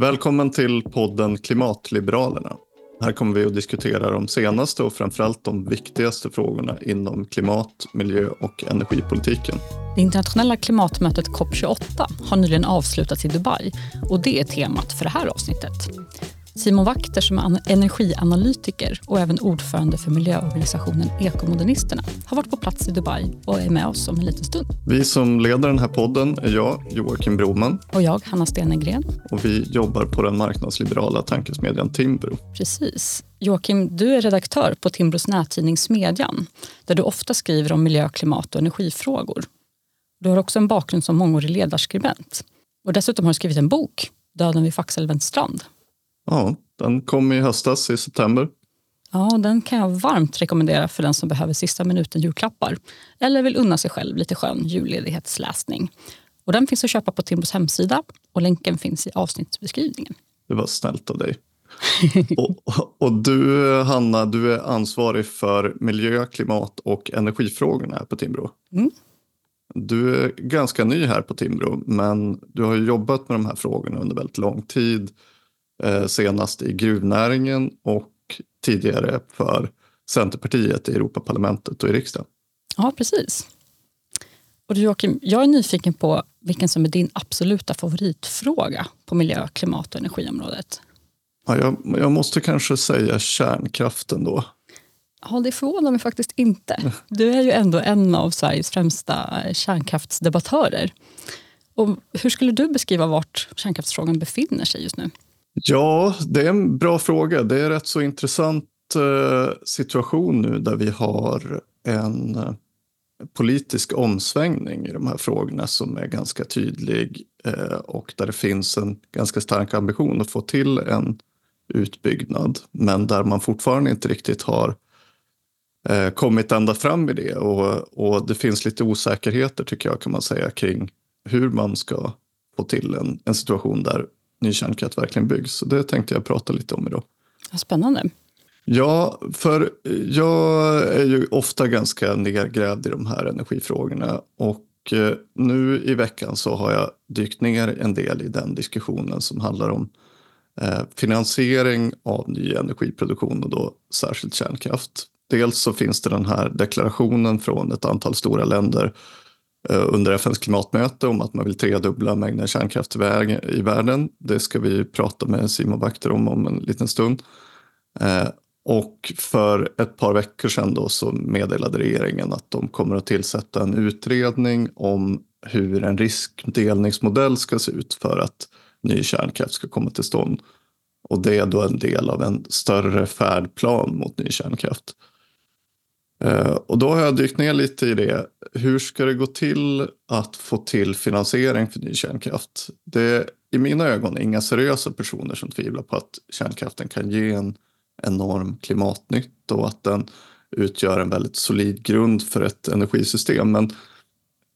Välkommen till podden Klimatliberalerna. Här kommer vi att diskutera de senaste och framförallt de viktigaste frågorna inom klimat, miljö och energipolitiken. Det internationella klimatmötet COP28 har nyligen avslutats i Dubai och det är temat för det här avsnittet. Simon Wakter som är energianalytiker och även ordförande för miljöorganisationen Ekomodernisterna har varit på plats i Dubai och är med oss om en liten stund. Vi som leder den här podden är jag, Joakim Broman. Och jag, Hanna Stenegren. Och vi jobbar på den marknadsliberala tankesmedjan Timbro. Precis. Joakim, du är redaktör på Timbros nättidning Smedjan där du ofta skriver om miljö, klimat och energifrågor. Du har också en bakgrund som mångårig ledarskribent. Och dessutom har du skrivit en bok, Döden vid Faxälvens strand, Ja, den kom i höstas i september. Ja, den kan jag varmt rekommendera för den som behöver sista minuten julklappar eller vill unna sig själv lite skön julledighetsläsning. Och den finns att köpa på Timbros hemsida och länken finns i avsnittsbeskrivningen. Det var snällt av dig. och, och, du, Hanna, du är ansvarig för miljö, klimat och energifrågorna här på Timbro. Mm. Du är ganska ny här på Timbro, men du har jobbat med de här frågorna under väldigt lång tid senast i gruvnäringen och tidigare för Centerpartiet i Europaparlamentet och i riksdagen. Ja, precis. Och du Joakim, jag är nyfiken på vilken som är din absoluta favoritfråga på miljö, klimat och energiområdet. Ja, jag, jag måste kanske säga kärnkraften då. Ja, det förvånar mig faktiskt inte. Du är ju ändå en av Sveriges främsta kärnkraftsdebattörer. Och hur skulle du beskriva vart kärnkraftsfrågan befinner sig just nu? Ja, det är en bra fråga. Det är en rätt så intressant eh, situation nu där vi har en eh, politisk omsvängning i de här frågorna som är ganska tydlig eh, och där det finns en ganska stark ambition att få till en utbyggnad men där man fortfarande inte riktigt har kommit ända fram i det och, och det finns lite osäkerheter tycker jag kan man säga kring hur man ska få till en, en situation där ny kärnkraft verkligen byggs. Så det tänkte jag prata lite om idag. Spännande. Ja, för jag är ju ofta ganska nedgrävd i de här energifrågorna och eh, nu i veckan så har jag dykt ner en del i den diskussionen som handlar om eh, finansiering av ny energiproduktion och då särskilt kärnkraft. Dels så finns det den här deklarationen från ett antal stora länder Eh, under FNs klimatmöte om att man vill tredubbla mängden kärnkraft i världen. Det ska vi prata med Simon Bakter om om en liten stund. Eh, och för ett par veckor sedan då så meddelade regeringen att de kommer att tillsätta en utredning om hur en riskdelningsmodell ska se ut för att ny kärnkraft ska komma till stånd. Och det är då en del av en större färdplan mot ny kärnkraft. Eh, och då har jag dykt ner lite i det. Hur ska det gå till att få till finansiering för ny kärnkraft? Det är i mina ögon inga seriösa personer som tvivlar på att kärnkraften kan ge en enorm klimatnytta och att den utgör en väldigt solid grund för ett energisystem. Men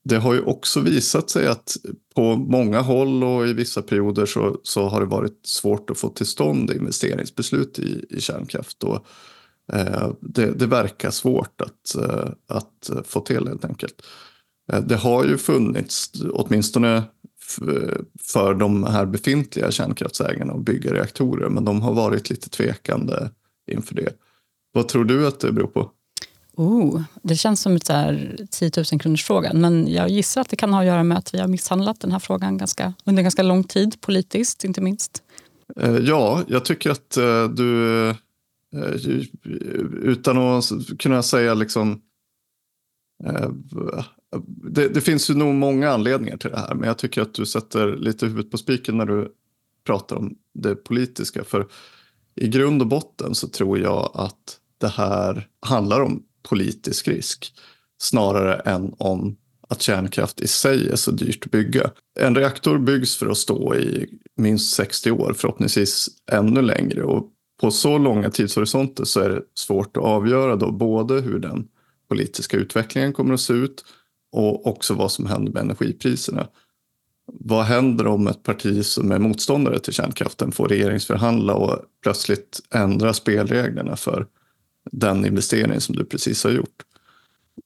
det har ju också visat sig att på många håll och i vissa perioder så, så har det varit svårt att få till stånd investeringsbeslut i, i kärnkraft. Och det, det, verkar svårt att, eh, att få till helt enkelt. Eh, det har ju funnits, åtminstone för de här befintliga kärnkraftsägarna att bygga reaktorer, men de har varit lite tvekande inför det. Vad tror du att det beror på? Oh, det känns som ett så här 10 000 kronors fråga, men jag gissar att det kan ha att göra med att vi har misshandlat den här frågan ganska, under ganska lång tid, politiskt inte minst. Ja, jag tycker att du Eh, Eh, utan att kunna säga liksom eh, det, det, finns ju nog många anledningar till det här men jag tycker att du sätter lite huvudet på spiken när du pratar om det politiska. För i grund och botten så tror jag att det här handlar om politisk risk snarare än om att kärnkraft i sig är så dyrt att bygga. En reaktor byggs för att stå i minst 60 år, förhoppningsvis ännu längre. Och på så långa tidshorisonter så är det svårt att avgöra då både hur den politiska utvecklingen kommer att se ut och också vad som händer med energipriserna. Vad händer om ett parti som är motståndare till kärnkraften får regeringsförhandla och plötsligt ändra spelreglerna för den investering som du precis har gjort?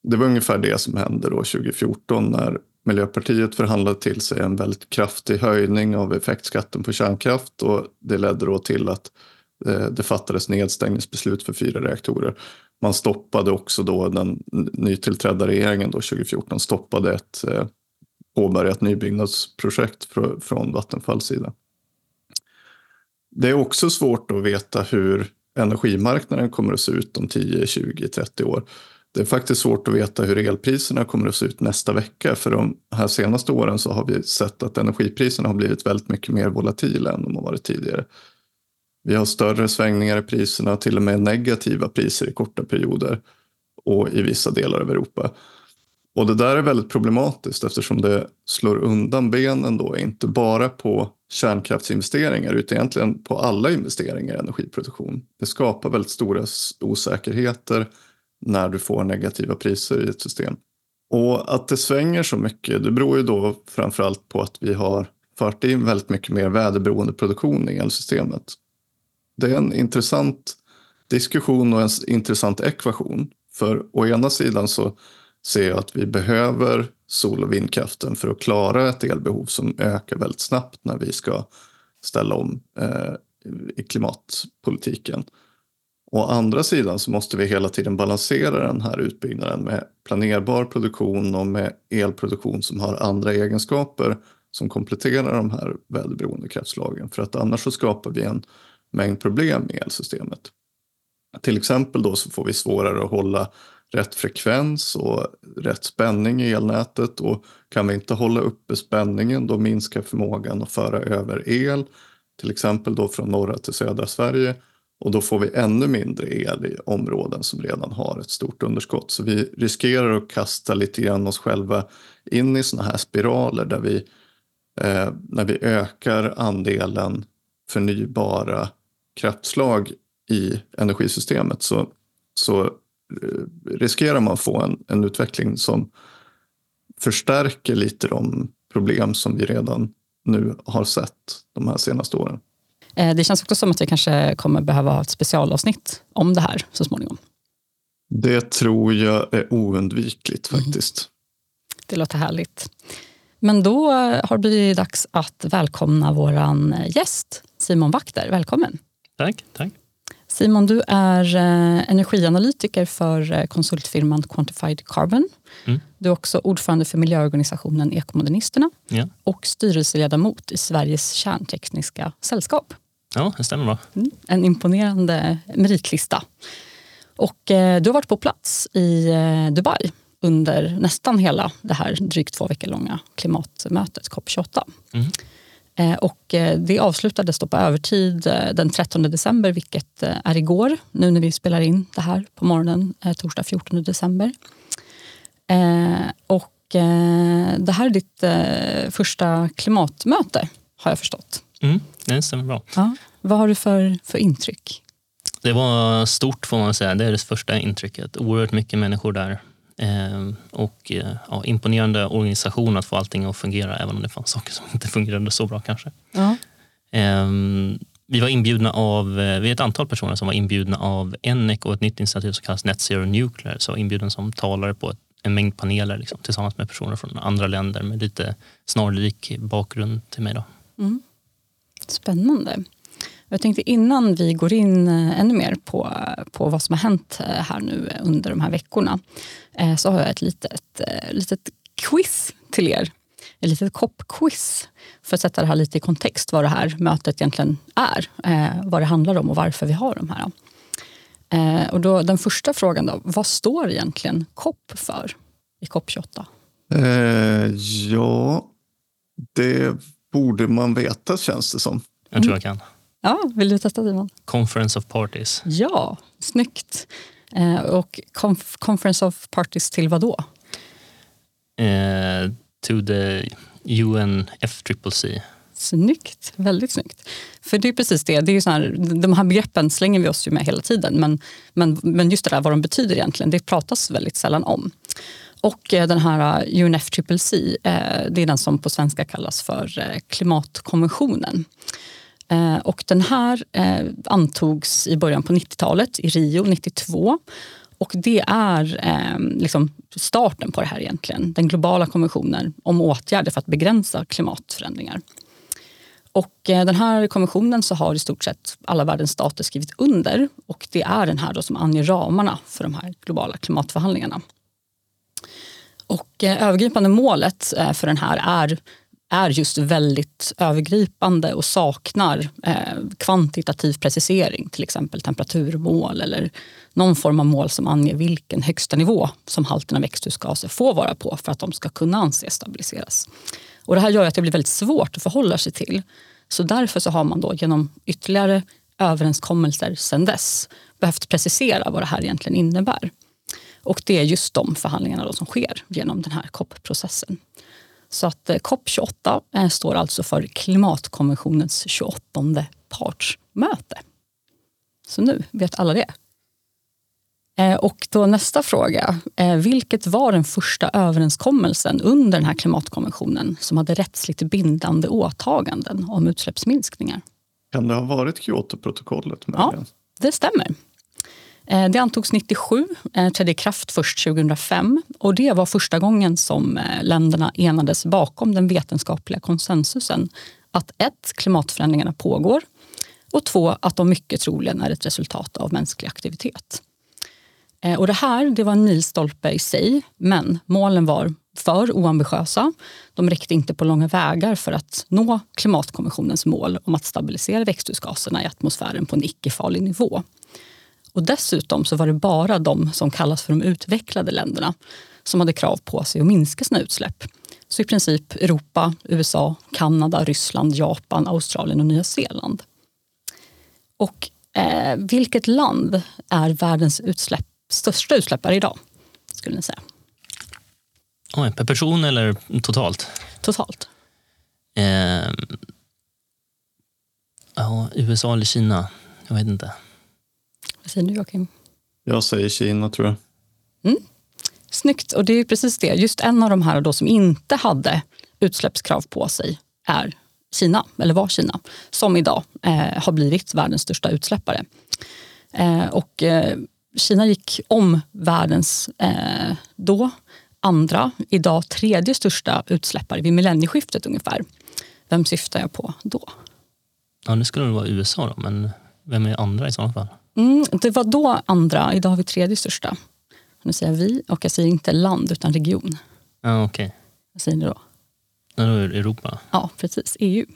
Det var ungefär det som hände då 2014 när Miljöpartiet förhandlade till sig en väldigt kraftig höjning av effektskatten på kärnkraft och det ledde då till att Eh, det fattades nedstängningsbeslut för fyra reaktorer. Man stoppade också då den nytillträdda regeringen då 2014 stoppade ett eh, påbörjat nybyggnadsprojekt från Vattenfalls sida. Det är också svårt att veta hur energimarknaden kommer att se ut om 10, 20, 30 år. Det är faktiskt svårt att veta hur elpriserna kommer att se ut nästa vecka. För de här senaste åren så har vi sett att energipriserna har blivit väldigt mycket mer volatila än de har varit tidigare. Vi har större svängningar i priserna, till och med negativa priser i korta perioder och i vissa delar av Europa. Och det där är väldigt problematiskt eftersom det slår undan benen då, inte bara på kärnkraftsinvesteringar utan egentligen på alla investeringar i energiproduktion. Det skapar väldigt stora osäkerheter när du får negativa priser i ett system. Och att det svänger så mycket, det beror ju då framförallt på att vi har fört in väldigt mycket mer väderberoende produktion i elsystemet. Det är en intressant diskussion och en intressant ekvation. För å ena sidan så ser jag att vi behöver sol och vindkraften för att klara ett elbehov som ökar väldigt snabbt när vi ska ställa om eh, i klimatpolitiken. Å andra sidan så måste vi hela tiden balansera den här utbyggnaden med planerbar produktion och med elproduktion som har andra egenskaper som kompletterar de här väderberoende kraftslagen. För att annars så skapar vi en mängd problem i elsystemet. Till exempel då så får vi svårare att hålla rätt frekvens och rätt spänning i elnätet och kan vi inte hålla uppe spänningen då minskar förmågan att föra över el till exempel då från norra till södra Sverige och då får vi ännu mindre el i områden som redan har ett stort underskott. Så vi riskerar att kasta lite grann oss själva in i såna här spiraler där vi eh, när vi ökar andelen förnybara kraftslag i energisystemet så, så eh, riskerar man få en, en utveckling som förstärker lite de problem som vi redan nu har sett de här senaste åren. Eh, det känns också som att vi kanske kommer behöva ha ett specialavsnitt om det här så småningom. Det tror jag är oundvikligt mm. faktiskt. Mm. Det låter härligt. Men då har det blivit dags att välkomna vår gäst Simon Wakter. Välkommen! Tack, tack. Simon, du är eh, energianalytiker för eh, konsultfirman Quantified Carbon. Mm. Du är också ordförande för miljöorganisationen Ekomodernisterna ja. och styrelseledamot i Sveriges kärntekniska sällskap. Ja, det stämmer bra. Mm, en imponerande meritlista. Och eh, du har varit på plats i eh, Dubai under nästan hela det här drygt två veckor långa klimatmötet COP28. Mm. Eh, och eh, det avslutades då på övertid eh, den 13 december, vilket är igår, nu när vi spelar in det här på morgonen, torsdag 14 december. och det här är ditt första klimatmöte, har jag förstått. Mm, det stämmer bra. Ja. Vad har du för, för intryck? Det var stort får man säga. Det är det första intrycket. Oerhört mycket människor där. Eh, och eh, ja, imponerande organisation att få allting att fungera även om det fanns saker som inte fungerade så bra kanske. Ja. Eh, vi var inbjudna av, eh, vi är ett antal personer som var inbjudna av ENEC och ett nytt initiativ som kallas Net Zero Nuclear. Så inbjuden som talare på en mängd paneler liksom, tillsammans med personer från andra länder med lite snarlik bakgrund till mig. Då. Mm. Spännande. Jag tänkte innan vi går in eh, ännu mer på, på vad som har hänt eh, här nu under de här veckorna eh, så har jag ett litet, litet quiz till er. Ett litet koppquiz för att sätta det här lite i kontext vad det här mötet egentligen är. Vad det handlar om och varför vi har de här. Och då, den första frågan då, vad står egentligen COP för i COP 28? Eh, ja, det borde man veta känns det som. Jag tror jag kan. Ja, vill du testa Simon? Conference of Parties. Ja, snyggt. Eh, och conf Conference of Parties till vad då? Eh, to the UNFCCC. Snyggt, väldigt snyggt. För det är precis det, det är så här, de här begreppen slänger vi oss ju med hela tiden men, men, men just det där vad de betyder egentligen, det pratas väldigt sällan om. Och eh, den här UNFCCC, eh, det är den som på svenska kallas för eh, klimatkonventionen. Eh, och den här eh, antogs i början på 90-talet i Rio 92. och det är ehm, liksom starten på det här egentligen. Den globala konventionen om åtgärder för att begränsa klimatförändringar. Och eh, den här konventionen så har i stort sett alla världens stater skrivit under och det är den här då som anger ramarna för de här globala klimatförhandlingarna. Och övergripande målet för den här är är just väldigt övergripande och saknar eh, kvantitativ precisering, till exempel temperaturmål eller någon form av mål som anger vilken högsta nivå som halten av växthusgaser får vara på för att de ska kunna anses stabiliseras. Och det här gör att det blir väldigt svårt att förhålla sig till. Så därför så har man då genom ytterligare överenskommelser sedan dess behövt precisera vad det här egentligen innebär. Och det är just de förhandlingarna då som sker genom den här COP-processen. Så att eh, COP28 eh, står alltså för klimatkonventionens 28 partsmöte. Så nu vet alla det. Eh, och då nästa fråga. Vilket var den första överenskommelsen under den här klimatkonventionen som hade rättsligt bindande åtaganden om utsläppsminskningar? Kan det ha varit Kyotoprotokollet? Ja, det stämmer. Eh, det antogs 97, eh, trädde i kraft först 2005 och det var första gången som eh, länderna enades bakom den vetenskapliga konsensusen att ett, klimatförändringarna pågår och två, att de mycket troligen är ett resultat av mänsklig aktivitet. Och det här det var en milstolpe i sig, men målen var för oambitiösa. De räckte inte på långa vägar för att nå klimatkonventionens mål om att stabilisera växthusgaserna i atmosfären på en icke-farlig nivå. Och dessutom så var det bara de som kallas för de utvecklade länderna som hade krav på sig att minska sina utsläpp. Så i princip Europa, USA, Kanada, Ryssland, Japan, Australien och Nya Zeeland. Och eh, vilket land är världens utsläpp, största utsläppare idag? Skulle ni säga? Oj, per person eller totalt? Totalt. Eh, ja, USA eller Kina? Jag vet inte. Vad säger du Joakim? Jag säger Kina tror jag. Mm. Snyggt, och det är precis det. Just en av de här då som inte hade utsläppskrav på sig är Kina, eller var Kina, som idag eh, har blivit världens största utsläppare. Eh, och eh, Kina gick om världens eh, då andra, idag tredje största utsläppare vid millennieskiftet ungefär. Vem syftar jag på då? Ja, nu skulle det vara USA då, men vem är andra i sådana fall? Mm, det var då andra, idag har vi tredje största. Nu säger jag vi och jag säger inte land utan region. Ja, okej. Okay. Vad säger ni då? Ja, då är Europa. Ja, precis. EU.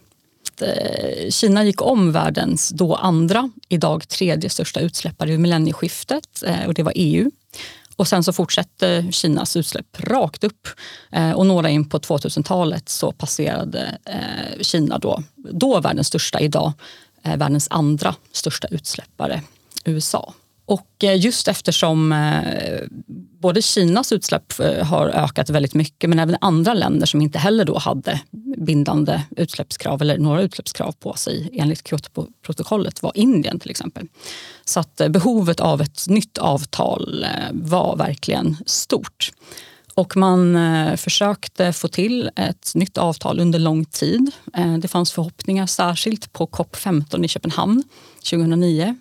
Eh, Kina gick om världens då andra, idag tredje största utsläppare i millennieskiftet eh, och det var EU. Och sen så fortsatte Kinas utsläpp rakt upp eh, och några in på 2000-talet så passerade Kina då, då världens största, idag världens andra största utsläppare USA. Och eh, just eftersom eh, både Kinas utsläpp eh, har ökat väldigt mycket men även andra länder som inte heller då hade bindande utsläppskrav eller några utsläppskrav på sig enligt Kyotoprotokollet var Indien till exempel. Så att behovet av ett nytt avtal var verkligen stort. Och man försökte få till ett nytt avtal under lång tid. Det fanns förhoppningar särskilt på COP 15 i Köpenhamn 2009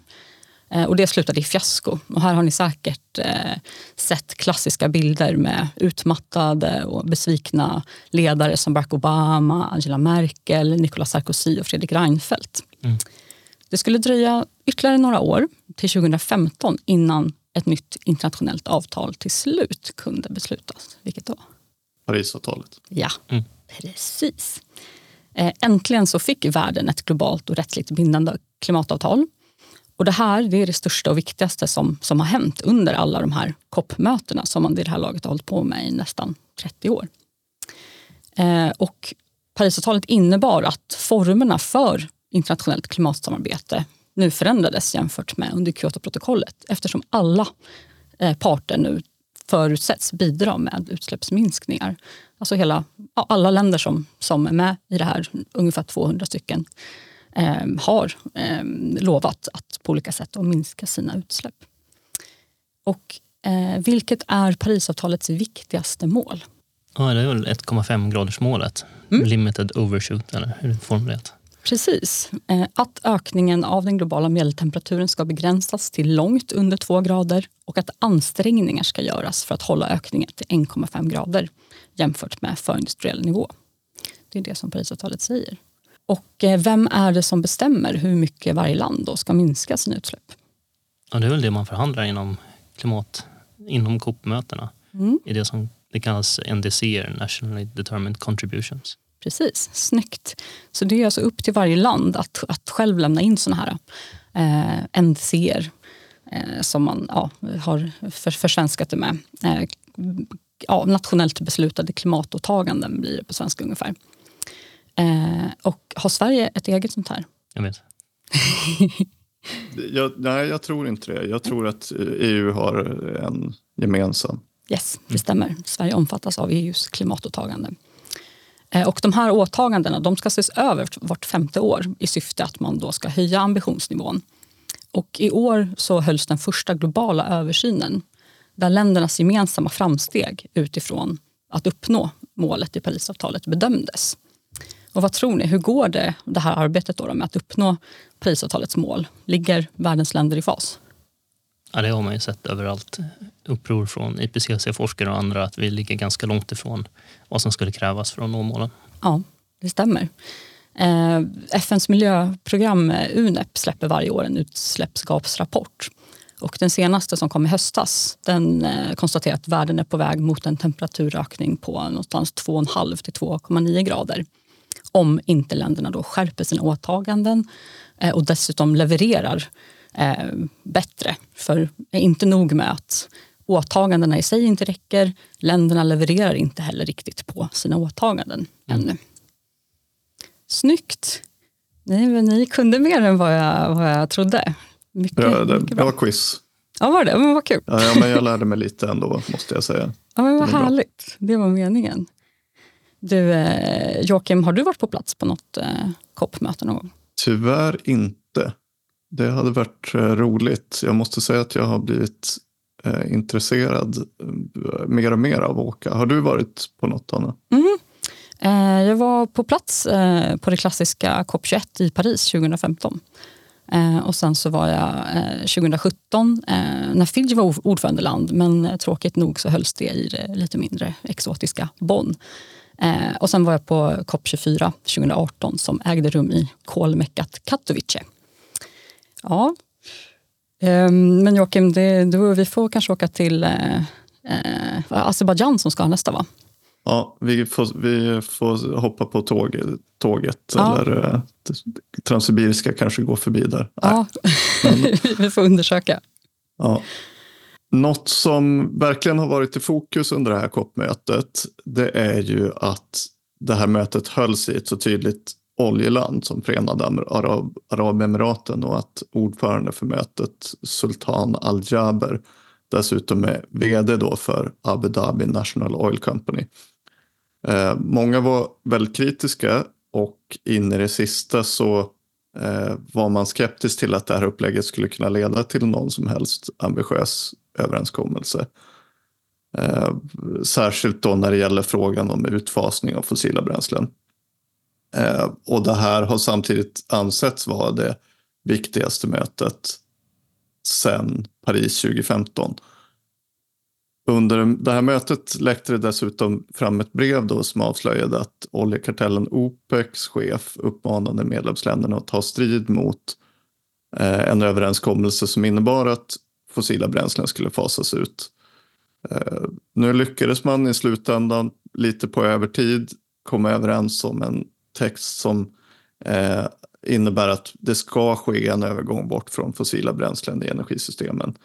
och det slutade i fiasko. Och här har ni säkert eh, sett klassiska bilder med utmattade och besvikna ledare som Barack Obama, Angela Merkel, Nicolas Sarkozy och Fredrik Reinfeldt. Mm. Det skulle dröja ytterligare några år, till 2015, innan ett nytt internationellt avtal till slut kunde beslutas. Vilket då? Parisavtalet. Ja, mm. precis. Eh, äntligen så fick världen ett globalt och rättsligt bindande klimatavtal och det här det är det största och viktigaste som, som har hänt under alla de här COP-mötena som man i det här laget har hållit på med i nästan 30 år. Eh, och Parisavtalet innebar att formerna för internationellt klimatsamarbete nu förändrades jämfört med under Kyotoprotokollet eftersom alla eh, parter nu förutsätts bidra med utsläppsminskningar. Alltså hela, alla länder som, som är med i det här, ungefär 200 stycken, har eh, lovat att på olika sätt att minska sina utsläpp. Och eh, vilket är Parisavtalets viktigaste mål? Ja, det är väl 1,5 graders målet. Mm. Limited overshoot, eller hur är det formulerat? Precis. Eh, att ökningen av den globala medeltemperaturen ska begränsas till långt under 2 grader och att ansträngningar ska göras för att hålla ökningen till 1,5 grader jämfört med förindustriell nivå. Det är det som Parisavtalet säger. Och eh, vem är det som bestämmer hur mycket varje land då ska minska sina utsläpp? Ja, det är väl det man förhandlar inom klimat, inom COP-mötena. Mm. I det som det kallas NDC, Nationally Determined Contributions. Precis, snyggt. Så det är alltså upp till varje land att, att själv lämna in såna här eh, NDCer eh, som man ja, har för, försvenskat det med. Eh, ja, nationellt beslutade klimatåtaganden blir det på svenska ungefär. Eh, och har Sverige ett eget sånt här? Jag vet. jag, nej, jag tror inte det. Jag tror att EU har en gemensam. Yes, det stämmer. Sverige omfattas av EUs klimatåtagande. Eh, och de här åtagandena de ska ses över vart femte år i syfte att man då ska höja ambitionsnivån. Och I år så hölls den första globala översynen där ländernas gemensamma framsteg utifrån att uppnå målet i Parisavtalet bedömdes. Och vad tror ni, hur går det, det här arbetet då med att uppnå Parisavtalets mål? Ligger världens länder i fas? Ja, det har man ju sett överallt. Uppror från IPCC-forskare och andra att vi ligger ganska långt ifrån vad som skulle krävas för att nå målen. Ja, det stämmer. Eh, FNs miljöprogram UNEP släpper varje år en utsläppsgapsrapport. Och den senaste som kom i höstas den eh, konstaterar att världen är på väg mot en temperaturökning på någonstans 2,5 till 2,9 grader. Om inte länderna då skärper sina åtaganden eh, och dessutom levererar eh, bättre. För det är inte nog med att åtagandena i sig inte räcker. Länderna levererar inte heller riktigt på sina åtaganden mm. ännu. Snyggt! Ni, ni kunde mer än vad jag, vad jag trodde. Mycket, bra, det, mycket bra. bra quiz. Ja, var det? Men vad kul. Ja, ja, men jag lärde mig lite ändå, måste jag säga. Ja, men vad det härligt. Bra. Det var meningen. Du, eh, Joakim, har du varit på plats på något eh, COP-möte någon gång? Tyvärr inte. Det hade varit eh, roligt. Jag måste säga att jag har blivit eh, intresserad eh, mer och mer av att åka. Har du varit på något, Anna? Mm. Eh, jag var på plats eh, på det klassiska COP21 i Paris 2015. Eh, och sen så var jag 2017 när Fiji var ordförandeland men tråkigt nog så hölls det i det lite mindre exotiska Bonn. Och sen var jag på COP24 2018 som ägde rum i kolmeckat Katowice. Ja. Um, men Joakim, det, du, vi får kanske åka till uh, uh, Azerbajdzjan som ska nästa va? Ja, vi får, vi får hoppa på tåg, tåget ja. eller uh, Transsibiriska kanske går förbi där. Ja, vi får undersöka. Ja. Något som verkligen har varit i fokus under det här COP-mötet det är ju att det här mötet hölls i ett så tydligt oljeland som Förenade Arab, Arabemiraten och att ordförande för mötet Sultan Al-Jaber dessutom är vd då för Abu Dhabi National Oil Company. Eh, många var väldigt kritiska och in i det sista så eh, var man skeptisk till att det här upplägget skulle kunna leda till någon som helst ambitiös överenskommelse. Eh, särskilt då när det gäller frågan om utfasning av fossila bränslen. Eh, och det här har samtidigt ansetts vara det viktigaste mötet sedan Paris 2015. Under det här mötet läckte det dessutom fram ett brev då som avslöjade att oljekartellen OPECs chef uppmanade medlemsländerna att ta strid mot eh, en överenskommelse som innebar att fossila bränslen skulle fasas ut. Eh, nu lyckades man i slutändan lite på övertid komma överens om en text som eh, innebär att det ska ske en övergång bort från fossila bränslen i energisystemen.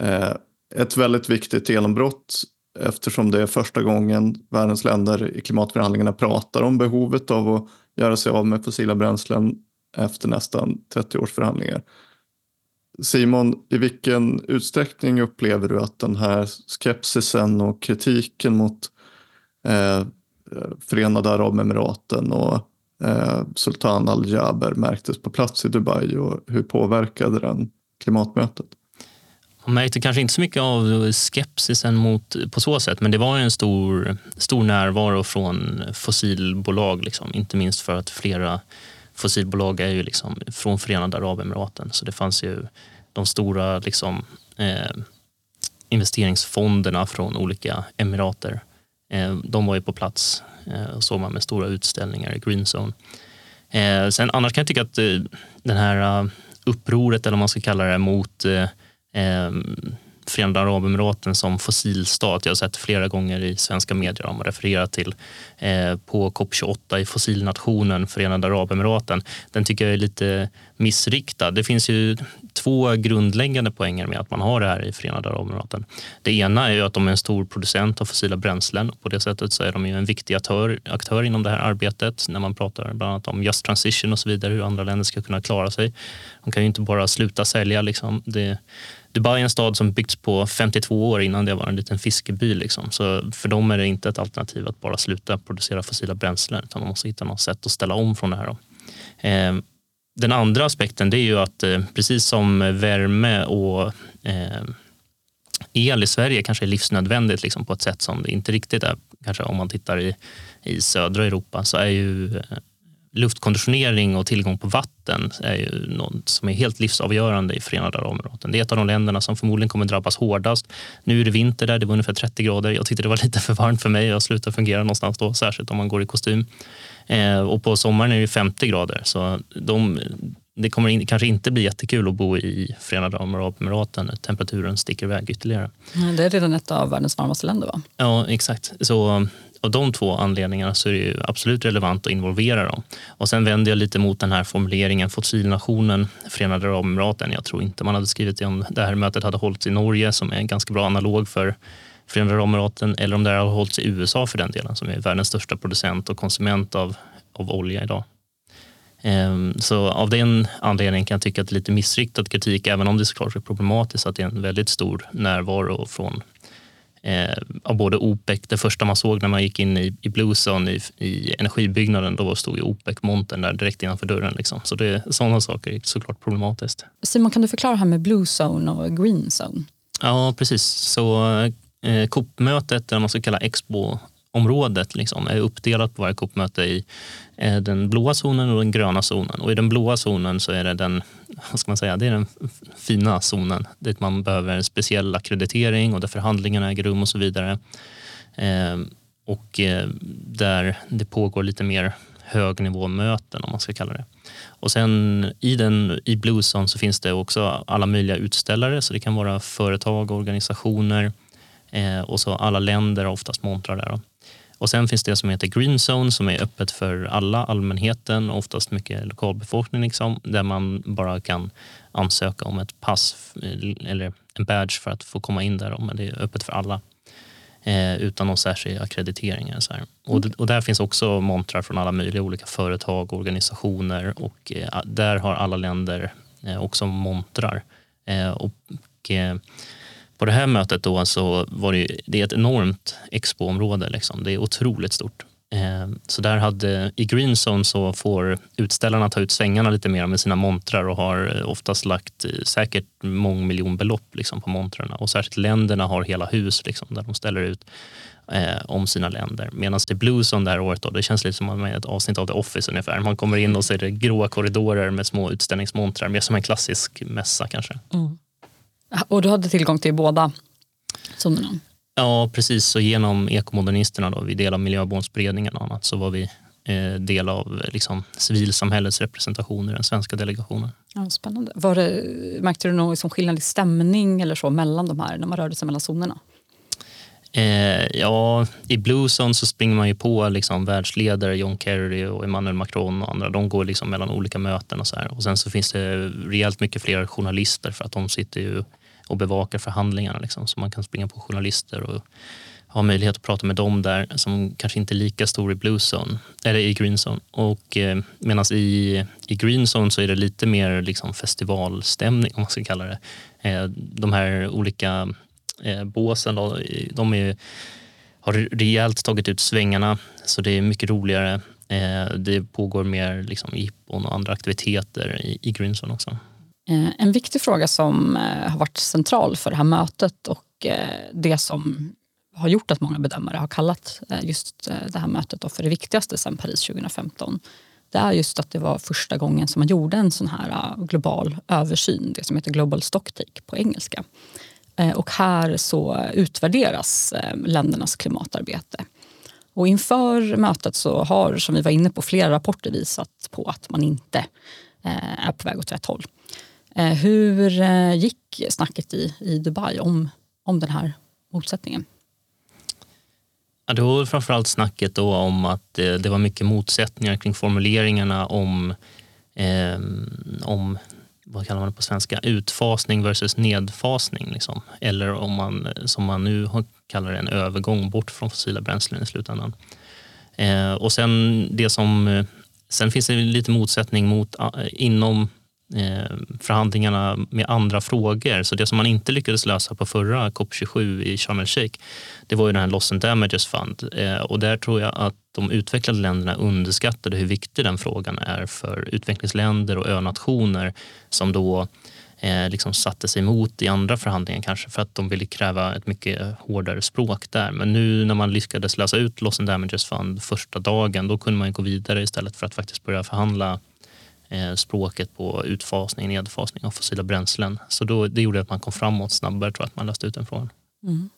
Eh, ett väldigt viktigt genombrott eftersom det är första gången världens länder i klimatförhandlingarna pratar om behovet av att göra sig av med fossila bränslen efter nästan 30 års förhandlingar. Simon, i vilken utsträckning upplever du att den här skepsisen och kritiken mot eh, Förenade Arabemiraten och eh, Sultan al-Jaber märktes på plats i Dubai och hur påverkade den klimatmötet? Man märkte kanske inte så mycket av skepsisen mot, på så sätt, men det var en stor, stor närvaro från fossilbolag, liksom. inte minst för att flera fossilbolag är ju liksom från Förenade Arabemiraten. Så det fanns ju de stora liksom, eh, investeringsfonderna från olika emirater. Eh, de var ju på plats eh, och såg man med stora utställningar i Green Zone. Eh, sen annars kan jag tycka att eh, den här eh, upproret, eller vad man ska kalla det, mot eh, eh Förenade Arabemiraten som fossilstat. Jag har sett flera gånger i svenska medier om refererat till eh, på COP28 i fossilnationen Förenade Arabemiraten. Den tycker jag är lite missriktad. Det finns ju två grundläggande poänger med att man har det här i Förenade Arabemiraten. Det ena är ju att de är en stor producent av fossila bränslen. På det sättet så är de ju en viktig aktör, aktör inom det här arbetet när man pratar bland annat om just transition och så vidare, hur andra länder ska kunna klara sig. De kan ju inte bara sluta sälja. Liksom. Det, Dubai är en stad som byggts på 52 år innan det var en liten fiskeby. Liksom. Så för dem är det inte ett alternativ att bara sluta producera fossila bränslen utan de måste hitta något sätt att ställa om från det här. Eh, den andra aspekten det är ju att eh, precis som värme och eh, el i Sverige kanske är livsnödvändigt liksom, på ett sätt som det inte riktigt är kanske om man tittar i, i södra Europa så är ju eh, luftkonditionering och tillgång på vatten är ju något som är helt livsavgörande i Förenade Arabemiraten. Det är ett av de länderna som förmodligen kommer drabbas hårdast. Nu är det vinter där, det var ungefär 30 grader. Jag tyckte det var lite för varmt för mig. Jag slutade fungera någonstans då, särskilt om man går i kostym. Eh, och på sommaren är det 50 grader. Så de, det kommer in, kanske inte bli jättekul att bo i Förenade Arabemiraten när temperaturen sticker iväg ytterligare. Det är redan ett av världens varmaste länder va? Ja, exakt. Så av de två anledningarna så är det absolut relevant att involvera dem. Och sen vänder jag lite mot den här formuleringen fossilnationen Förenade Arabemiraten. Jag tror inte man hade skrivit om det här mötet hade hållits i Norge som är en ganska bra analog för Förenade Arabemiraten eller om det hade hållits i USA för den delen som är världens största producent och konsument av, av olja idag. Ehm, så av den anledningen kan jag tycka att det är lite missriktad kritik, även om det såklart är problematiskt att det är en väldigt stor närvaro från eh, av både OPEC, det första man såg när man gick in i, i Blue Zone i, i energibyggnaden, då stod ju OPEC-montern där direkt innanför dörren. Liksom. Så det, sådana saker är såklart problematiskt. Simon, kan du förklara här med Blue Zone och Green Zone? Ja, precis. Så eh, COP-mötet, eller man ska kalla Expo området liksom, är uppdelat på varje COP-möte i eh, den blåa zonen och den gröna zonen. Och I den blåa zonen så är det den, vad ska man säga, det är den fina zonen dit man behöver en speciell akkreditering och där förhandlingarna äger rum och så vidare. Eh, och eh, där det pågår lite mer högnivåmöten om man ska kalla det. Och sen i, den, i Blue Zone så finns det också alla möjliga utställare så det kan vara företag, organisationer Eh, och så alla länder har oftast montrar där. Då. Och sen finns det som heter Green Zone som är öppet för alla, allmänheten, oftast mycket lokalbefolkning, liksom, där man bara kan ansöka om ett pass eh, eller en badge för att få komma in där. Men det är öppet för alla eh, utan någon särskild akkreditering. Så här. Och, och, där finns också montrar från alla möjliga olika företag och organisationer och eh, där har alla länder eh, också montrar. Eh, och, eh, på det här mötet då så var det, det är ett enormt expoområde. Liksom. Det är otroligt stort. Eh, så där hade, i Green Zone så får utställarna ta ut svängarna lite mer med sina montrar och har eh, oftast lagt eh, säkert mångmiljonbelopp liksom, på montrarna. Och särskilt länderna har hela hus liksom, där de ställer ut eh, om sina länder. Medan i Blue Zone det här året, då, det känns lite som ett avsnitt av The Office ungefär. Man kommer in och ser det gråa korridorer med små utställningsmontrar, mer som en klassisk mässa kanske. Mm. Och du hade tillgång till båda zonerna? Ja, precis. Så genom ekomodernisterna, då, vi del av miljömålsberedningen och annat, så var vi eh, del av liksom, civilsamhällets representation i den svenska delegationen. Ja, spännande. Var det, märkte du någon liksom skillnad i stämning eller så mellan de här när man rörde sig mellan zonerna? Eh, ja, i bluesen så springer man ju på liksom världsledare, John Kerry och Emmanuel Macron och andra. De går liksom mellan olika möten och så här. Och sen så finns det rejält mycket fler journalister för att de sitter ju och bevakar förhandlingarna. Liksom. Så man kan springa på journalister och ha möjlighet att prata med dem där som kanske inte är lika stor i Bluezone eller i Greenzone. Och eh, medan i, i Greenzone så är det lite mer liksom festivalstämning om man ska kalla det. Eh, de här olika eh, båsen. Då, de är, har rejält tagit ut svängarna så det är mycket roligare. Eh, det pågår mer liksom, jippon och andra aktiviteter i, i Grinson också. Eh, en viktig fråga som eh, har varit central för det här mötet och eh, det som har gjort att många bedömare har kallat just det här mötet för det viktigaste sedan Paris 2015 det är just att det var första gången som man gjorde en sån här global översyn, det som heter Global Stocktake på engelska. Eh, och här så utvärderas eh, ländernas klimatarbete. Och inför mötet så har, som vi var inne på, flera rapporter visat på att man inte eh, är på väg åt rätt håll. Hur gick snacket i, i Dubai om, om den här motsättningen? Ja, det var framförallt snacket då om att det, det var mycket motsättningar kring formuleringarna om, eh, om vad kallar man det på svenska, utfasning versus nedfasning. Liksom. Eller om man, som man nu kallar det, en övergång bort från fossila bränslen i slutändan. Eh, och sen det som, eh, sen finns det lite motsättning mot, ah, inom eh, förhandlingarna med andra frågor. Så det som man inte lyckades lösa på förra COP27 i Sharm el-Sheikh, det var ju den här Loss and Damages Fund. Eh, och där tror jag att de utvecklade länderna underskattade hur viktig den frågan är för utvecklingsländer och önationer som då eh, liksom satte sig emot i andra förhandlingar kanske för att de ville kräva ett mycket hårdare språk där. Men nu när man lyckades lösa ut Loss and Damages Fund första dagen, då kunde man gå vidare istället för att faktiskt börja förhandla eh, språket på utfasning, nedfasning av fossila bränslen. Så då, det gjorde att man kom framåt snabbare, tror jag, att man löste ut den frågan. Mm.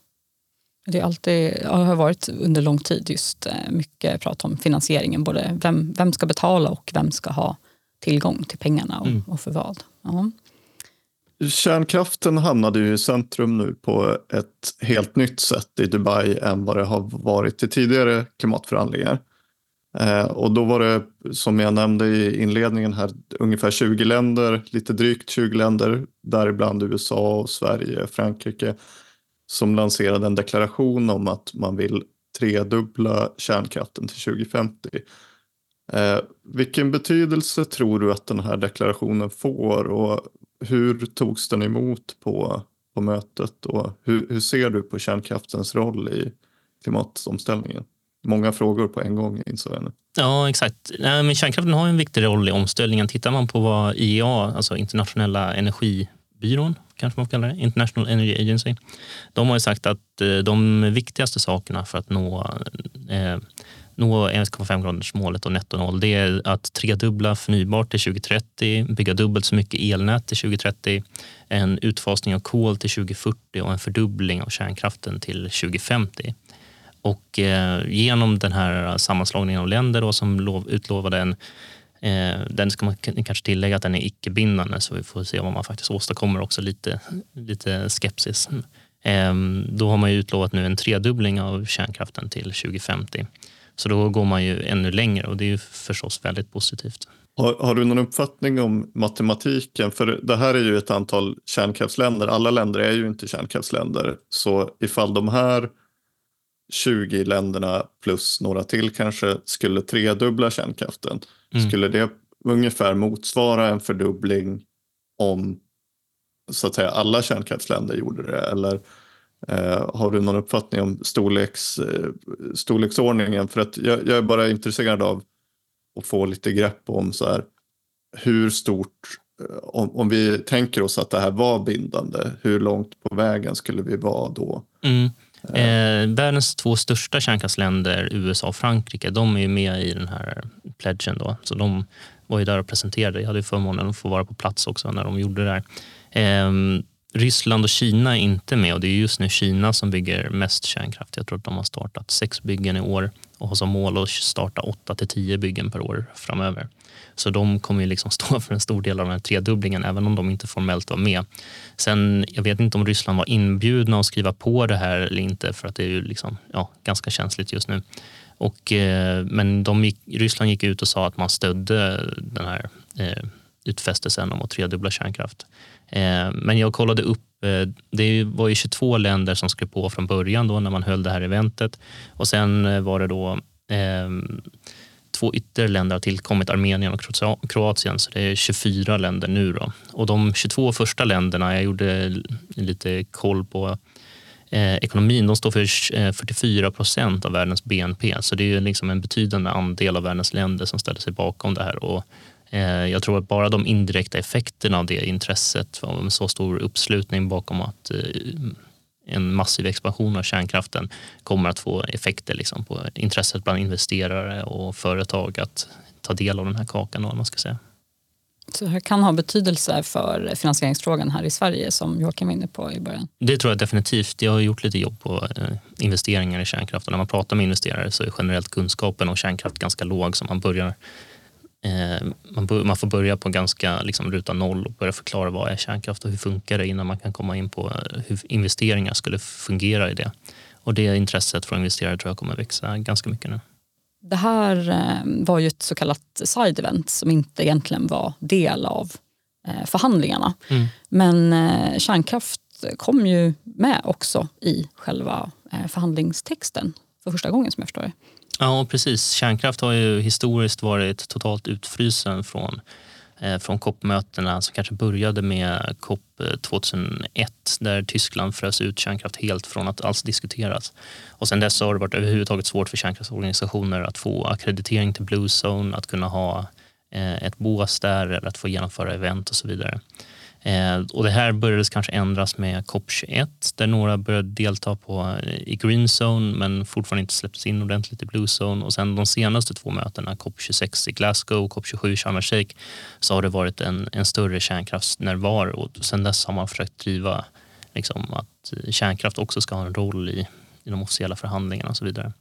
Det är alltid, har varit under lång tid just eh, mycket prat om finansieringen. Både vem, vem ska betala och vem ska ha tillgång till pengarna och, mm. och för vad. Ja. Kärnkraften hamnade ju i centrum nu på ett helt nytt sätt i Dubai än vad det har varit i tidigare klimatförhandlingar. Eh, och då var det, som jag nämnde i inledningen här, ungefär 20 länder, lite drygt 20 länder, däribland USA och Sverige, Frankrike, som lanserade en deklaration om att man vill tredubbla kärnkraften till 2050. Eh, vilken betydelse tror du att den här deklarationen får och hur togs den emot på, på mötet och hur, hur ser du på kärnkraftens roll i klimatomställningen? Många frågor på en gång insåg jag nu. Ja, exakt. Nej, men kärnkraften har en viktig roll i omställningen. Tittar man på vad IEA, alltså internationella energi byrån kanske man får kalla det, International Energy Agency. De har sagt att eh, de viktigaste sakerna för att nå, eh, nå 1,5 graders målet och netto noll, det är att tredubbla förnybart till 2030, bygga dubbelt så mycket elnät till 2030, en utfasning av kol till 2040 och en fördubbling av kärnkraften till 2050. Och eh, genom den här sammanslagningen av länder då, som lov, utlovade en Eh, den ska man kanske tillägga att den är icke-bindande så vi får se vad man faktiskt åstadkommer också lite, lite skepsis. Eh, då har man ju utlovat nu en tredubbling av kärnkraften till 2050. Så då går man ju ännu längre och det är ju förstås väldigt positivt. Har, har, du någon uppfattning om matematiken? För det här är ju ett antal kärnkraftsländer. Alla länder är ju inte kärnkraftsländer. Så ifall de här 20 länderna plus några till kanske skulle tredubbla kärnkraften Mm. Skulle det ungefär motsvara en fördubbling om så att säga alla kärnkraftsländer gjorde det? Eller eh, har du någon uppfattning om storleks, eh, storleksordningen? För att jag, jag, är bara intresserad av att få lite grepp om så här, hur stort, eh, om, om vi tänker oss att det här var bindande, hur långt på vägen skulle vi vara då? Mm. Eh, världens två största kärnkraftsländer, USA och Frankrike, de är med i den här pledgen. Då. Så de var ju där och presenterade. Jag hade förmånen att få vara på plats också när de gjorde det där. Eh, Ryssland och Kina är inte med och det är just nu Kina som bygger mest kärnkraft. Jag tror att de har startat sex byggen i år och har som mål att starta åtta till tio byggen per år framöver. Så de kommer ju liksom stå för en stor del av den här tredubblingen även om de inte formellt var med. Sen, jag vet inte om Ryssland var inbjudna att skriva på det här eller inte för att det är ju liksom, ja, ganska känsligt just nu. Och, eh, men de gick, Ryssland gick ut och sa att man stödde den här eh, utfästelsen om att tredubbla kärnkraft. Eh, men jag kollade upp, eh, det var ju 22 länder som skrev på från början då när man höll det här eventet och sen eh, var det då eh, två ytterligare länder har tillkommit, Armenien och Kroatien, så det är 24 länder nu. Då. Och de 22 första länderna, jag gjorde lite koll på eh, ekonomin, de står för 44 eh, procent av världens BNP, så det är liksom en betydande andel av världens länder som ställer sig bakom det här. Och eh, jag tror att bara de indirekta effekterna av det intresset, med så stor uppslutning bakom att eh, en massiv expansion av kärnkraften kommer att få effekter liksom på intresset bland investerare och företag att ta del av den här kakan. Då, man ska säga. Så det kan ha betydelse för finansieringsfrågan här i Sverige som Joakim var inne på i början? Det tror jag definitivt. Jag har gjort lite jobb på eh, investeringar i kärnkraft och när man pratar med investerare så är generellt kunskapen om kärnkraft ganska låg så man börjar eh, man, får börja på ganska liksom, ruta noll och börja förklara vad är kärnkraft och hur funkar det innan man kan komma in på hur investeringar skulle fungera i det. Och det intresset från investerare tror jag kommer växa ganska mycket nu. Det här eh, var ju ett så kallat side event som inte egentligen var del av eh, förhandlingarna. Mm. Men eh, kärnkraft kom ju med också i själva förhandlingstexten för första gången som jag förstår det. Ja, precis. Kärnkraft har ju historiskt varit totalt utfrysen från Eh, från COP-mötena som kanske började med COP eh, 2001 där Tyskland frös ut kärnkraft helt från att alls diskuteras. Och sen dess har det varit överhuvudtaget svårt för kärnkraftsorganisationer att få akkreditering till Blue Zone, att kunna ha eh, ett bås där eller att få genomföra event och så vidare. Eh, och det här började kanske ändras med COP21 där några började delta på, eh, i Green Zone men fortfarande inte släpptes in ordentligt i Blue Zone. Och sen de senaste två mötena, COP26 i Glasgow och COP27 i Sharm el Sheikh, så har det varit en, en större kärnkraftsnärvaro och sen dess har man försökt driva liksom, att eh, kärnkraft också ska ha en roll i, i de officiella förhandlingarna och så vidare.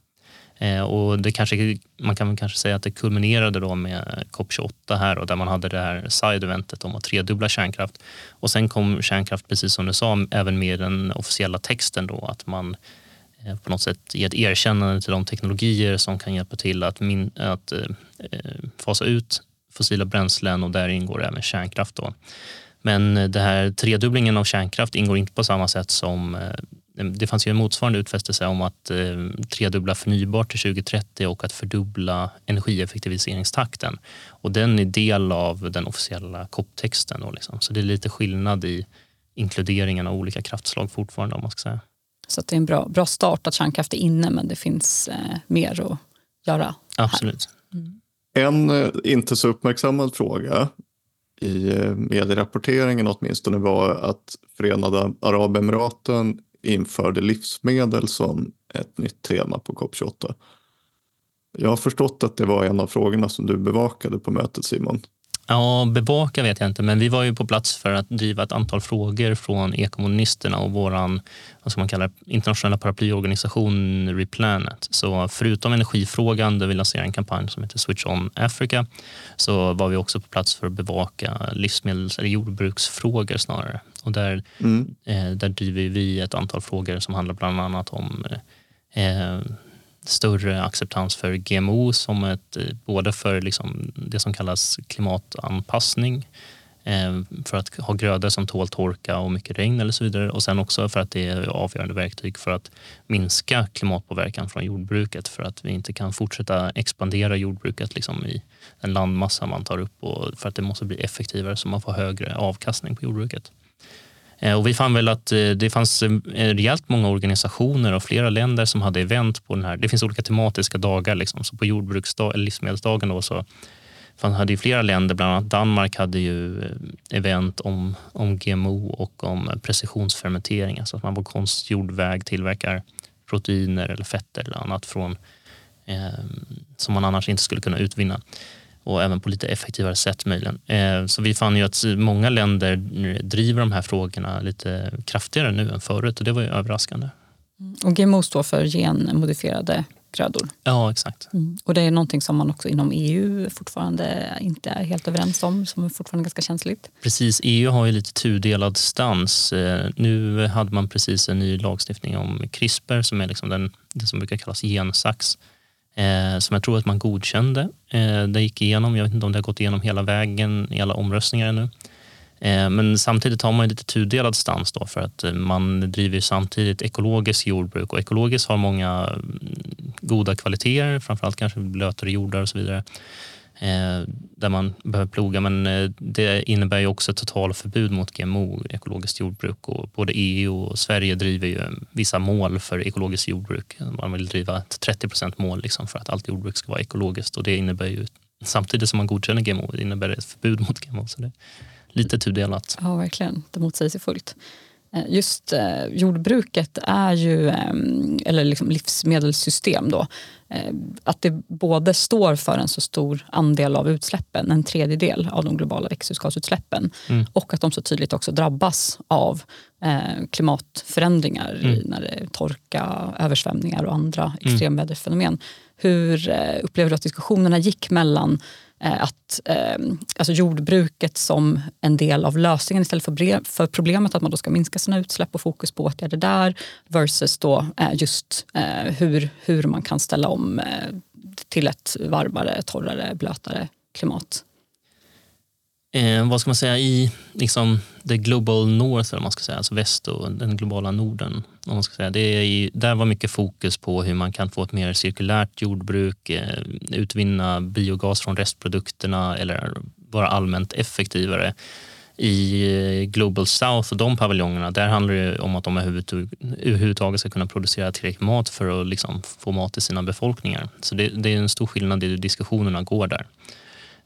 Eh, och det kanske, man kan kanske säga att det kulminerade då med COP28 här och där man hade det här side-eventet om att tredubbla kärnkraft. Och sen kom kärnkraft, precis som du sa, även med den officiella texten då att man eh, på något sätt ger ett erkännande till de teknologier som kan hjälpa till att, min, att eh, eh fasa ut fossila bränslen och där ingår även kärnkraft. Då. Men eh, det här tredubblingen av kärnkraft ingår inte på samma sätt som eh, det fanns ju en motsvarande utfästelse om att eh, tredubbla förnybart till 2030 och att fördubbla energieffektiviseringstakten. Och den är del av den officiella COP-texten. liksom. Så det är lite skillnad i inkluderingen av olika kraftslag fortfarande. om man ska säga. Så det är en bra, bra start att kärnkraft är inne men det finns eh, mer att göra. Absolut. Mm. En eh, inte så uppmärksammad fråga i eh, medierapporteringen åtminstone var att Förenade Arabemiraten införde livsmedel som ett nytt tema på COP28. Jag har förstått att det var en av frågorna som du bevakade på mötet Simon. Ja, bevaka vet jag inte, men vi var ju på plats för att driva ett antal frågor från ekomunisterna och vår vad ska man kalla det, internationella paraplyorganisation Replanet. Så förutom energifrågan, där vi lanserade en kampanj som heter Switch On Africa, så var vi också på plats för att bevaka livsmedels eller jordbruksfrågor snarare. Och där, mm. eh, där driver vi ett antal frågor som handlar bland annat om eh, större acceptans för GMO som ett, eh, både för liksom det som kallas klimatanpassning eh, för att ha grödor som tål torka och mycket regn eller så vidare och sen också för att det är avgörande verktyg för att minska klimatpåverkan från jordbruket för att vi inte kan fortsätta expandera jordbruket liksom i den landmassa man tar upp och för att det måste bli effektivare så man får högre avkastning på jordbruket. Eh, och vi fann väl att eh, det fanns eh, rejält många organisationer och flera länder som hade event på den här. Det finns olika tematiska dagar. Liksom. Så på jordbruksdag, eller livsmedelsdagen då, så hade ju flera länder, bland annat Danmark, hade ju event om, om GMO och om precisionsfermentering. Alltså att man på konstgjord väg tillverkar proteiner eller fetter eller annat från, eh, som man annars inte skulle kunna utvinna och även på lite effektivare sätt möjligen. Eh, så vi fann ju att många länder driver de här frågorna lite kraftigare nu än förut och det var ju överraskande. Mm. Och GMO står för genmodifierade grödor. Ja, exakt. Mm. Och det är någonting som man också inom EU fortfarande inte är helt överens om, som är fortfarande ganska känsligt. Precis, EU har ju lite tudelad stans. Eh, nu hade man precis en ny lagstiftning om CRISPR som är liksom den, det som brukar kallas gensax eh, som jag tror att man godkände. Eh, det gick igenom, jag vet inte om det har gått igenom hela vägen i alla omröstningar ännu. Eh, men samtidigt har man lite tudelad stans då för att eh, man driver samtidigt ekologiskt jordbruk och ekologiskt har många mm, goda kvaliteter, framförallt kanske blötare jordar och så vidare Eh, där man behöver ploga. Men eh, det innebär ju också ett totalförbud mot GMO, ekologiskt jordbruk. Och både EU och Sverige driver ju vissa mål för ekologiskt jordbruk. Man vill driva ett 30% mål liksom för att allt jordbruk ska vara ekologiskt. Och det innebär ju, samtidigt som man godkänner GMO, det innebär ett förbud mot GMO. Så det är lite tudelat. Ja, verkligen. Det motsäger sig fullt. Eh, just eh, jordbruket är ju, eh, eller liksom livsmedelssystem då, eh, att det både står för en så stor andel av utsläppen, en tredjedel av de globala växthusgasutsläppen mm. och att de så tydligt också drabbas av klimatförändringar mm. när det är torka, översvämningar och andra mm. extremväderfenomen. Hur eh, upplever du att diskussionerna gick mellan Eh, att ehm, alltså jordbruket som en del av lösningen istället för, för problemet, att man då ska minska sina utsläpp och fokus på åtgärder där versus då eh, just eh, hur, hur man kan ställa om till ett varmare, torrare, blötare klimat eh, vad ska man säga, i liksom, the global north, eller man ska säga, alltså väst och den globala norden. Om man ska säga. Det är i, där var mycket fokus på hur man kan få ett mer cirkulärt jordbruk, eh, utvinna biogas från restprodukterna eller vara allmänt effektivare. I eh, Global South och de paviljongerna, där handlar det om att de överhuvudtaget ska kunna producera tillräckligt mat för att liksom få mat till sina befolkningar. Så det, det är en stor skillnad i hur diskussionerna går där.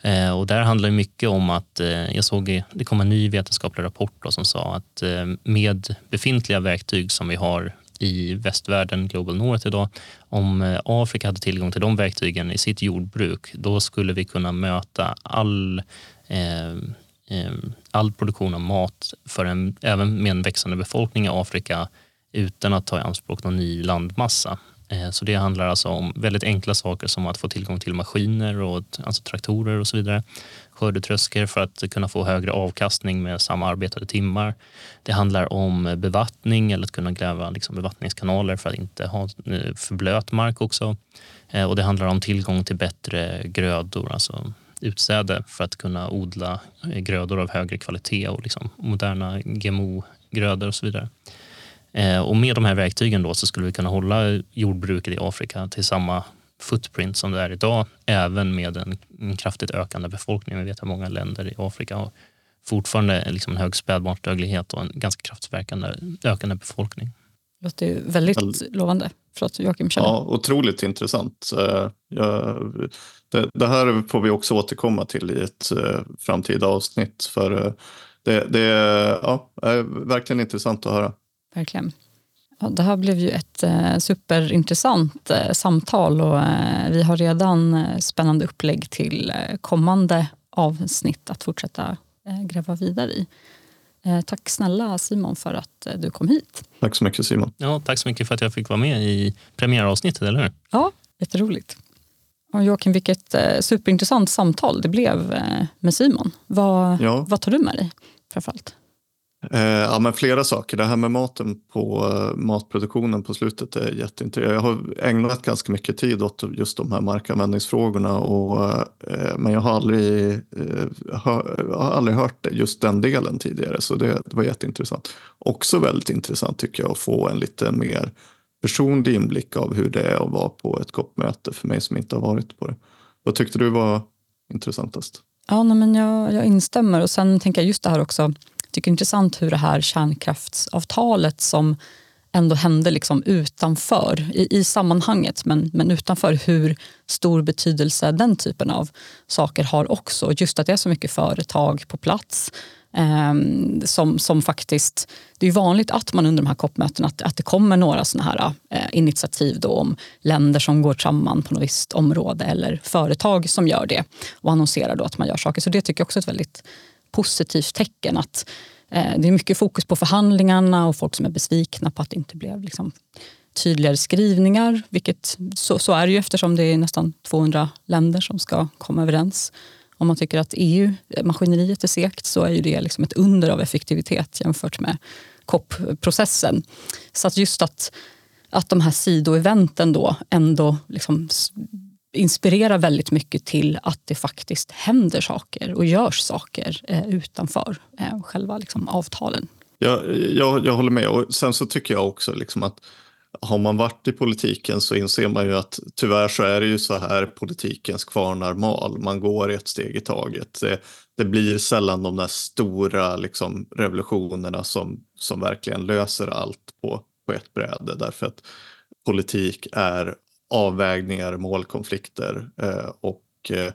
Eh, och där handlar det mycket om att, eh, jag såg det kom en ny vetenskaplig rapport då, som sa att eh, med befintliga verktyg som vi har i västvärlden, Global North idag, om eh, Afrika hade tillgång till de verktygen i sitt jordbruk, då skulle vi kunna möta all eh, eh, all produktion av mat för en, även med en växande befolkning i Afrika utan att ta i anspråk någon ny landmassa. Eh, så det handlar alltså om väldigt enkla saker som att få tillgång till maskiner, och, alltså traktorer och så vidare. Skördetröskor för att kunna få högre avkastning med samma arbetade timmar. Det handlar om bevattning eller att kunna gräva liksom bevattningskanaler för att inte ha eh, för blöt mark också. Eh, och det handlar om tillgång till bättre grödor, alltså utsäde för att kunna odla grödor av högre kvalitet och liksom moderna GMO-grödor och så vidare. Eh, och med de här verktygen då så skulle vi kunna hålla jordbruket i Afrika till samma footprint som det är idag, även med en, kraftigt ökande befolkning. Vi vet att många länder i Afrika har fortfarande liksom en hög spädbarnsdödlighet och en ganska kraftigt ökande befolkning. Det låter väldigt All... lovande. Förlåt, Joakim, känner. Ja, otroligt intressant. Eh, det, här får vi också återkomma till i ett uh, framtida avsnitt. För det, det ja, är verkligen intressant att höra. Verkligen. Ja, det här blev ju ett eh, superintressant eh, samtal och eh, vi har redan eh, spännande upplägg till eh, kommande avsnitt att fortsätta eh, gräva vidare i. tack snälla Simon för att du kom hit. Tack så mycket Simon. Ja, tack så mycket för att jag fick vara med i premiäravsnittet, eller hur? Ja, jätteroligt. Och Joakim, vilket superintressant samtal det blev med Simon. Vad, ja. vad tar du med dig framförallt? Eh, ja, men flera saker. Det här med maten på eh, matproduktionen på slutet är jätteintressant. Jag har ägnat ganska mycket tid åt just de här markanvändningsfrågorna. Och, eh, men jag har aldrig, hör, har aldrig hört just den delen tidigare. Så det, det, var jätteintressant. Också väldigt intressant tycker jag att få en lite mer personlig inblick av hur det är att vara på ett COP-möte för mig som inte har varit på det. Vad tyckte du var intressantast? Ja, nej, men jag, jag instämmer och sen tänker jag just det här också tycker det är intressant hur det här kärnkraftsavtalet som ändå hände liksom utanför, i, i sammanhanget men, men utanför hur stor betydelse den typen av saker har också. Just att det är så mycket företag på plats eh, som, som faktiskt... Det är vanligt att man under de här COP-mötena att, att det kommer några såna här eh, initiativ då om länder som går samman på något visst område eller företag som gör det och annonserar då att man gör saker. Så det tycker jag också är ett väldigt positivt tecken. att eh, Det är mycket fokus på förhandlingarna och folk som är besvikna på att det inte blev liksom, tydligare skrivningar. Vilket, så, så är det ju eftersom det är nästan 200 länder som ska komma överens. Om man tycker att EU-maskineriet eh, är segt så är ju det liksom ett under av effektivitet jämfört med COP-processen. Så att just att, att de här sidoeventen då ändå liksom inspirerar väldigt mycket till att det faktiskt händer saker och görs saker eh, utanför eh, själva liksom, avtalen. Ja, jag, jag håller med. Och sen så tycker jag också liksom att har man varit i politiken så inser man ju att tyvärr så är det ju så här politikens kvarnar mal. Man går ett steg i taget. Det, det blir sällan de där stora liksom, revolutionerna som, som verkligen löser allt på, på ett bräde. Därför att politik är avvägningar, målkonflikter eh, och eh,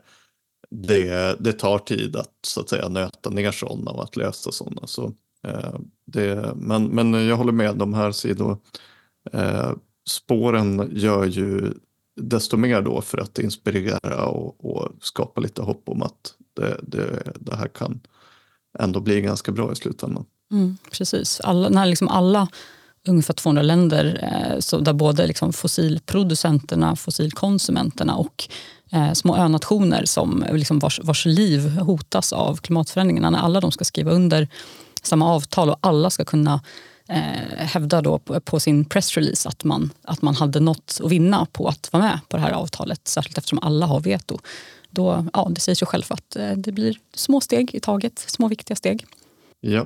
det, det tar tid att så att säga nöta ner sådana och att lösa sådana. Så Eh, det, men, men jag håller med, de här sidospåren eh, gör ju desto mer då för att inspirera och, och skapa lite hopp om att det, det, det, här kan ändå bli ganska bra i slutändan. Mm, precis, alla, när liksom alla ungefär 200 länder eh, så där både liksom fossilproducenterna, fossilkonsumenterna och eh, små önationer som liksom vars, vars liv hotas av klimatförändringarna. När alla de ska skriva under samma avtal och alla ska kunna eh, hävda då på, på, sin pressrelease att man, att man hade något att vinna på att vara med på det här avtalet. Särskilt eftersom alla har veto. Då, ja, det säger sig själv att eh, det blir små steg i taget, små viktiga steg. Ja.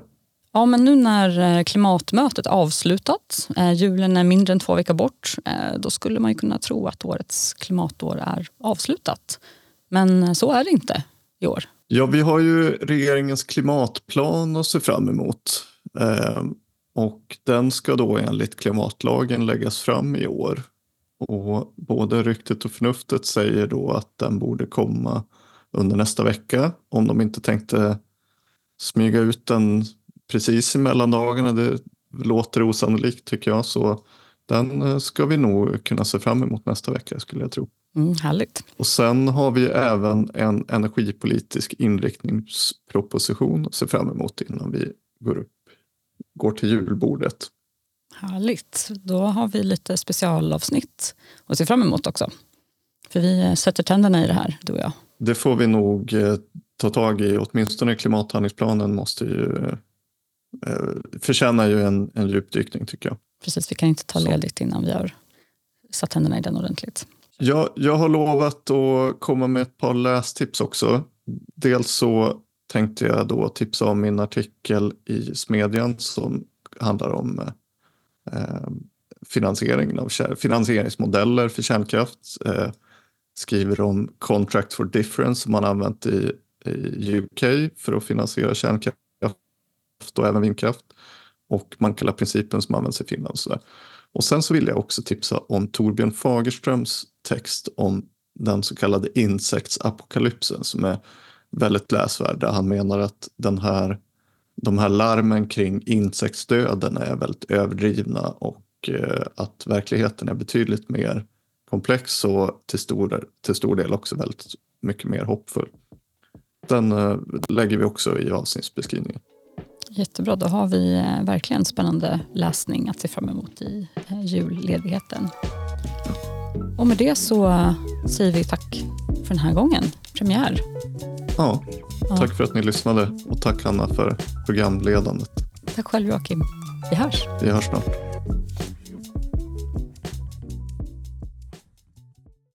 Ja, men nu när eh, klimatmötet avslutat, eh, julen är mindre än två veckor bort, eh, då skulle man ju kunna tro att årets klimatår är avslutat. Men så är det inte i år. Ja, vi har ju regeringens klimatplan att se fram emot. och den ska då enligt klimatlagen läggas fram i år. Och både ryktet och förnuftet säger då att den borde komma under nästa vecka om de inte tänkte smyga ut den precis i mellandagarna. Det låter osannolikt tycker jag. Så den eh, ska vi nog kunna se fram emot nästa vecka skulle jag tro. Mm, härligt. Och sen har vi även en energipolitisk inriktningsproposition att se fram emot innan vi går, upp, går till julbordet. Härligt. Då har vi lite specialavsnitt att se fram emot också. För vi sätter tänderna i det här, du och jag. Det får vi nog eh, ta tag i. Åtminstone klimathandlingsplanen måste ju eh, förtjänar ju en, en djupdykning tycker jag. Precis, vi kan inte ta ledigt innan vi har satt tänderna i den ordentligt. Jag, jag har lovat att komma med ett par lästips också. Dels så tänkte jag då tipsa om min artikel i Smedjan som handlar om eh, finansieringen av finansieringsmodeller för kärnkraft. Eh, skriver om Contract for Difference som man använt i, i UK för att finansiera kärnkraft och även vindkraft. Och Mankala-principen som används i Finland. Och, så där. och sen så vill jag också tipsa om Torbjörn Fagerströms text om den så kallade insektsapokalypsen som är väldigt läsvärd. Där han menar att den här, de här larmen kring insektsdöden är väldigt överdrivna och eh, att verkligheten är betydligt mer komplex och till stor, till stor del också väldigt mycket mer hoppfull. Den eh, lägger vi också i avsnittsbeskrivningen. Jättebra, då har vi eh, verkligen spännande läsning att se fram emot i eh, julledigheten. Och med det så eh, säger vi tack för den här gången. Premiär. Ja, tack ja. för att ni lyssnade och tack Hanna för programledandet. Tack själv Joakim. Vi hörs. Vi hörs snart.